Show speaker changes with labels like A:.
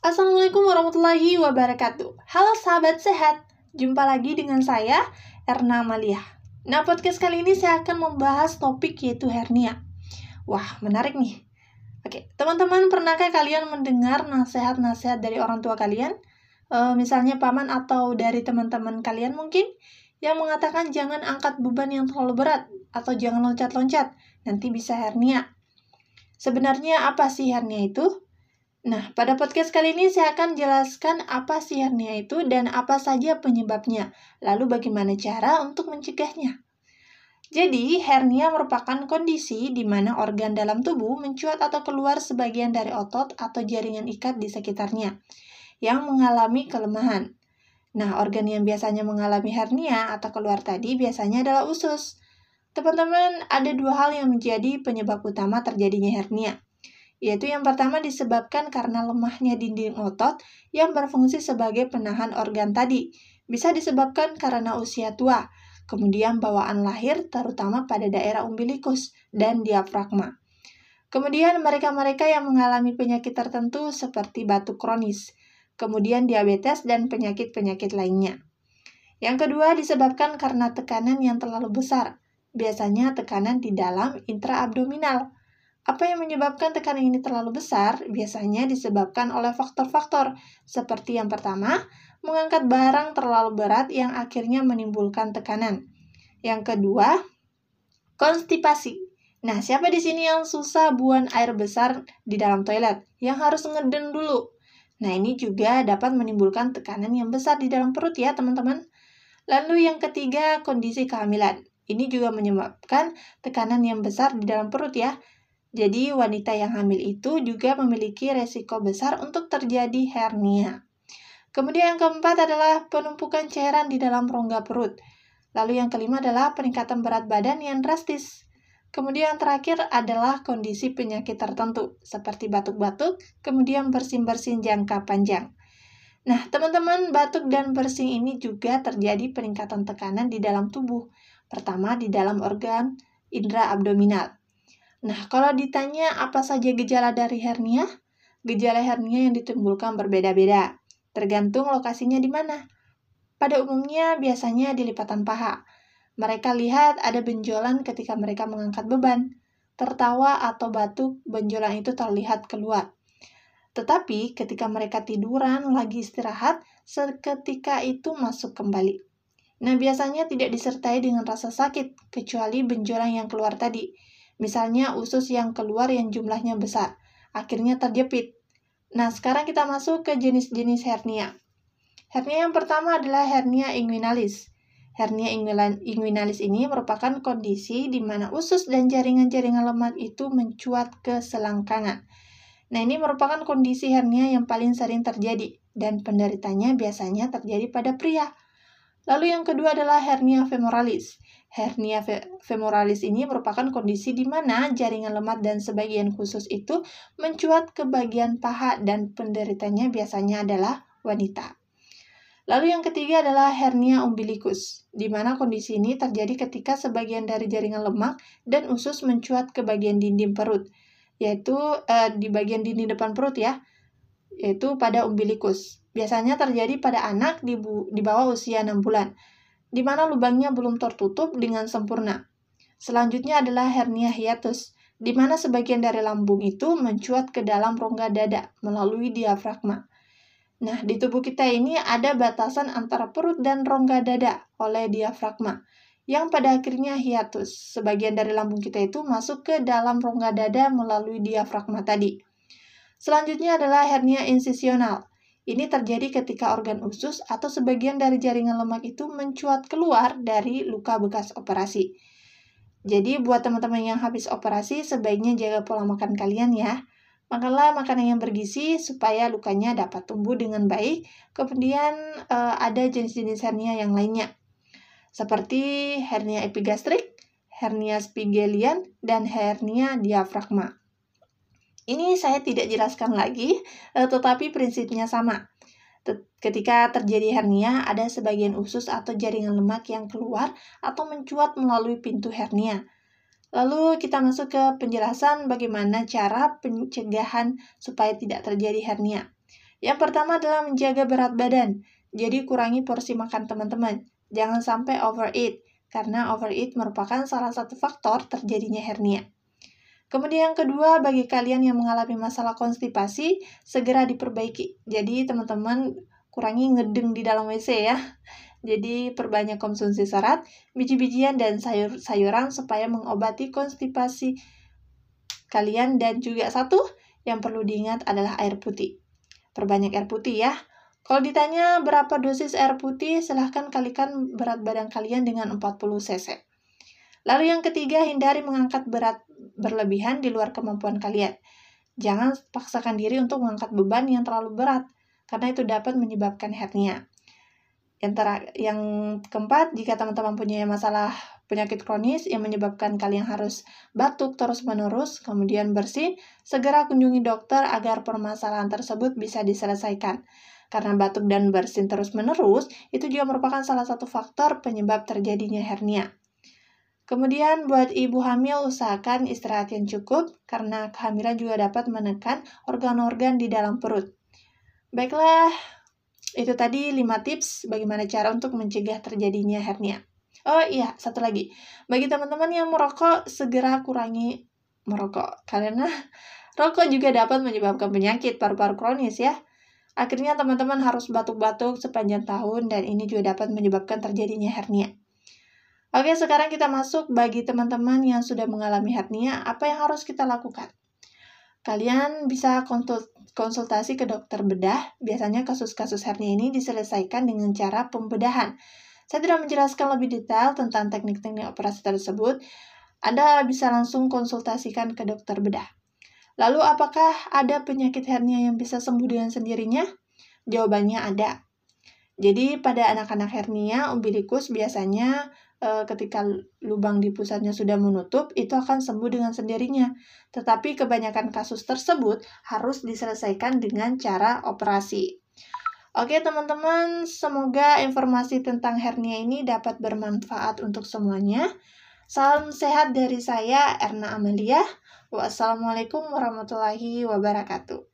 A: Assalamualaikum warahmatullahi wabarakatuh. Halo sahabat sehat, jumpa lagi dengan saya Erna Malia. Nah, podcast kali ini saya akan membahas topik yaitu hernia. Wah, menarik nih. Oke, teman-teman pernahkah kalian mendengar nasihat-nasihat dari orang tua kalian? E, misalnya paman atau dari teman-teman kalian mungkin yang mengatakan jangan angkat beban yang terlalu berat atau jangan loncat-loncat, nanti bisa hernia. Sebenarnya apa sih hernia itu? Nah, pada podcast kali ini saya akan jelaskan apa sih hernia itu dan apa saja penyebabnya, lalu bagaimana cara untuk mencegahnya. Jadi, hernia merupakan kondisi di mana organ dalam tubuh mencuat atau keluar sebagian dari otot atau jaringan ikat di sekitarnya yang mengalami kelemahan. Nah, organ yang biasanya mengalami hernia atau keluar tadi biasanya adalah usus. Teman-teman, ada dua hal yang menjadi penyebab utama terjadinya hernia yaitu yang pertama disebabkan karena lemahnya dinding otot yang berfungsi sebagai penahan organ tadi. Bisa disebabkan karena usia tua, kemudian bawaan lahir terutama pada daerah umbilikus dan diafragma. Kemudian mereka-mereka yang mengalami penyakit tertentu seperti batuk kronis, kemudian diabetes dan penyakit-penyakit lainnya. Yang kedua disebabkan karena tekanan yang terlalu besar, biasanya tekanan di dalam intraabdominal apa yang menyebabkan tekanan ini terlalu besar biasanya disebabkan oleh faktor-faktor seperti yang pertama, mengangkat barang terlalu berat yang akhirnya menimbulkan tekanan. Yang kedua, konstipasi. Nah, siapa di sini yang susah buang air besar di dalam toilet? Yang harus ngeden dulu. Nah, ini juga dapat menimbulkan tekanan yang besar di dalam perut ya, teman-teman. Lalu yang ketiga, kondisi kehamilan. Ini juga menyebabkan tekanan yang besar di dalam perut ya. Jadi, wanita yang hamil itu juga memiliki resiko besar untuk terjadi hernia. Kemudian yang keempat adalah penumpukan cairan di dalam rongga perut. Lalu yang kelima adalah peningkatan berat badan yang drastis. Kemudian yang terakhir adalah kondisi penyakit tertentu, seperti batuk-batuk, kemudian bersin-bersin jangka panjang. Nah, teman-teman, batuk dan bersin ini juga terjadi peningkatan tekanan di dalam tubuh. Pertama, di dalam organ indera abdominal. Nah, kalau ditanya apa saja gejala dari hernia, gejala hernia yang ditimbulkan berbeda-beda, tergantung lokasinya di mana. Pada umumnya biasanya di lipatan paha. Mereka lihat ada benjolan ketika mereka mengangkat beban. Tertawa atau batuk, benjolan itu terlihat keluar. Tetapi ketika mereka tiduran lagi istirahat, seketika itu masuk kembali. Nah, biasanya tidak disertai dengan rasa sakit, kecuali benjolan yang keluar tadi. Misalnya usus yang keluar yang jumlahnya besar, akhirnya terjepit. Nah, sekarang kita masuk ke jenis-jenis hernia. Hernia yang pertama adalah hernia inguinalis. Hernia inguinalis ini merupakan kondisi di mana usus dan jaringan-jaringan lemak itu mencuat ke selangkangan. Nah, ini merupakan kondisi hernia yang paling sering terjadi dan penderitanya biasanya terjadi pada pria. Lalu yang kedua adalah hernia femoralis. Hernia femoralis ini merupakan kondisi di mana jaringan lemak dan sebagian khusus itu mencuat ke bagian paha dan penderitanya biasanya adalah wanita. Lalu yang ketiga adalah hernia umbilikus, di mana kondisi ini terjadi ketika sebagian dari jaringan lemak dan usus mencuat ke bagian dinding perut, yaitu eh, di bagian dinding depan perut ya, yaitu pada umbilikus. Biasanya terjadi pada anak di, di bawah usia 6 bulan di mana lubangnya belum tertutup dengan sempurna. Selanjutnya adalah hernia hiatus, di mana sebagian dari lambung itu mencuat ke dalam rongga dada melalui diafragma. Nah, di tubuh kita ini ada batasan antara perut dan rongga dada oleh diafragma, yang pada akhirnya hiatus. Sebagian dari lambung kita itu masuk ke dalam rongga dada melalui diafragma tadi. Selanjutnya adalah hernia insisional, ini terjadi ketika organ usus atau sebagian dari jaringan lemak itu mencuat keluar dari luka bekas operasi. Jadi buat teman-teman yang habis operasi sebaiknya jaga pola makan kalian ya. Makanlah makanan yang bergizi supaya lukanya dapat tumbuh dengan baik. Kemudian uh, ada jenis-jenis hernia yang lainnya. Seperti hernia epigastrik, hernia spigelian, dan hernia diafragma. Ini saya tidak jelaskan lagi, eh, tetapi prinsipnya sama. Ketika terjadi hernia, ada sebagian usus atau jaringan lemak yang keluar atau mencuat melalui pintu hernia. Lalu kita masuk ke penjelasan bagaimana cara pencegahan supaya tidak terjadi hernia. Yang pertama adalah menjaga berat badan. Jadi kurangi porsi makan teman-teman. Jangan sampai overeat, karena overeat merupakan salah satu faktor terjadinya hernia. Kemudian yang kedua, bagi kalian yang mengalami masalah konstipasi, segera diperbaiki. Jadi teman-teman kurangi ngedeng di dalam WC ya. Jadi perbanyak konsumsi serat, biji-bijian dan sayur-sayuran supaya mengobati konstipasi kalian dan juga satu yang perlu diingat adalah air putih. Perbanyak air putih ya. Kalau ditanya berapa dosis air putih, silahkan kalikan berat badan kalian dengan 40 cc. Lalu yang ketiga, hindari mengangkat berat berlebihan di luar kemampuan kalian. Jangan paksakan diri untuk mengangkat beban yang terlalu berat, karena itu dapat menyebabkan hernia. Yang, ter yang keempat, jika teman-teman punya masalah penyakit kronis yang menyebabkan kalian harus batuk terus-menerus, kemudian bersih, segera kunjungi dokter agar permasalahan tersebut bisa diselesaikan. Karena batuk dan bersin terus-menerus, itu juga merupakan salah satu faktor penyebab terjadinya hernia. Kemudian buat ibu hamil usahakan istirahat yang cukup karena kehamilan juga dapat menekan organ-organ di dalam perut. Baiklah, itu tadi 5 tips bagaimana cara untuk mencegah terjadinya hernia. Oh iya, satu lagi. Bagi teman-teman yang merokok, segera kurangi merokok. Karena rokok juga dapat menyebabkan penyakit paru-paru kronis ya. Akhirnya teman-teman harus batuk-batuk sepanjang tahun dan ini juga dapat menyebabkan terjadinya hernia. Oke, sekarang kita masuk bagi teman-teman yang sudah mengalami hernia, apa yang harus kita lakukan? Kalian bisa konsultasi ke dokter bedah. Biasanya kasus-kasus hernia ini diselesaikan dengan cara pembedahan. Saya tidak menjelaskan lebih detail tentang teknik-teknik operasi tersebut. Anda bisa langsung konsultasikan ke dokter bedah. Lalu, apakah ada penyakit hernia yang bisa sembuh dengan sendirinya? Jawabannya ada. Jadi, pada anak-anak hernia, umbilikus biasanya e, ketika lubang di pusatnya sudah menutup, itu akan sembuh dengan sendirinya. Tetapi kebanyakan kasus tersebut harus diselesaikan dengan cara operasi. Oke teman-teman, semoga informasi tentang hernia ini dapat bermanfaat untuk semuanya. Salam sehat dari saya, Erna Amelia. Wassalamualaikum warahmatullahi wabarakatuh.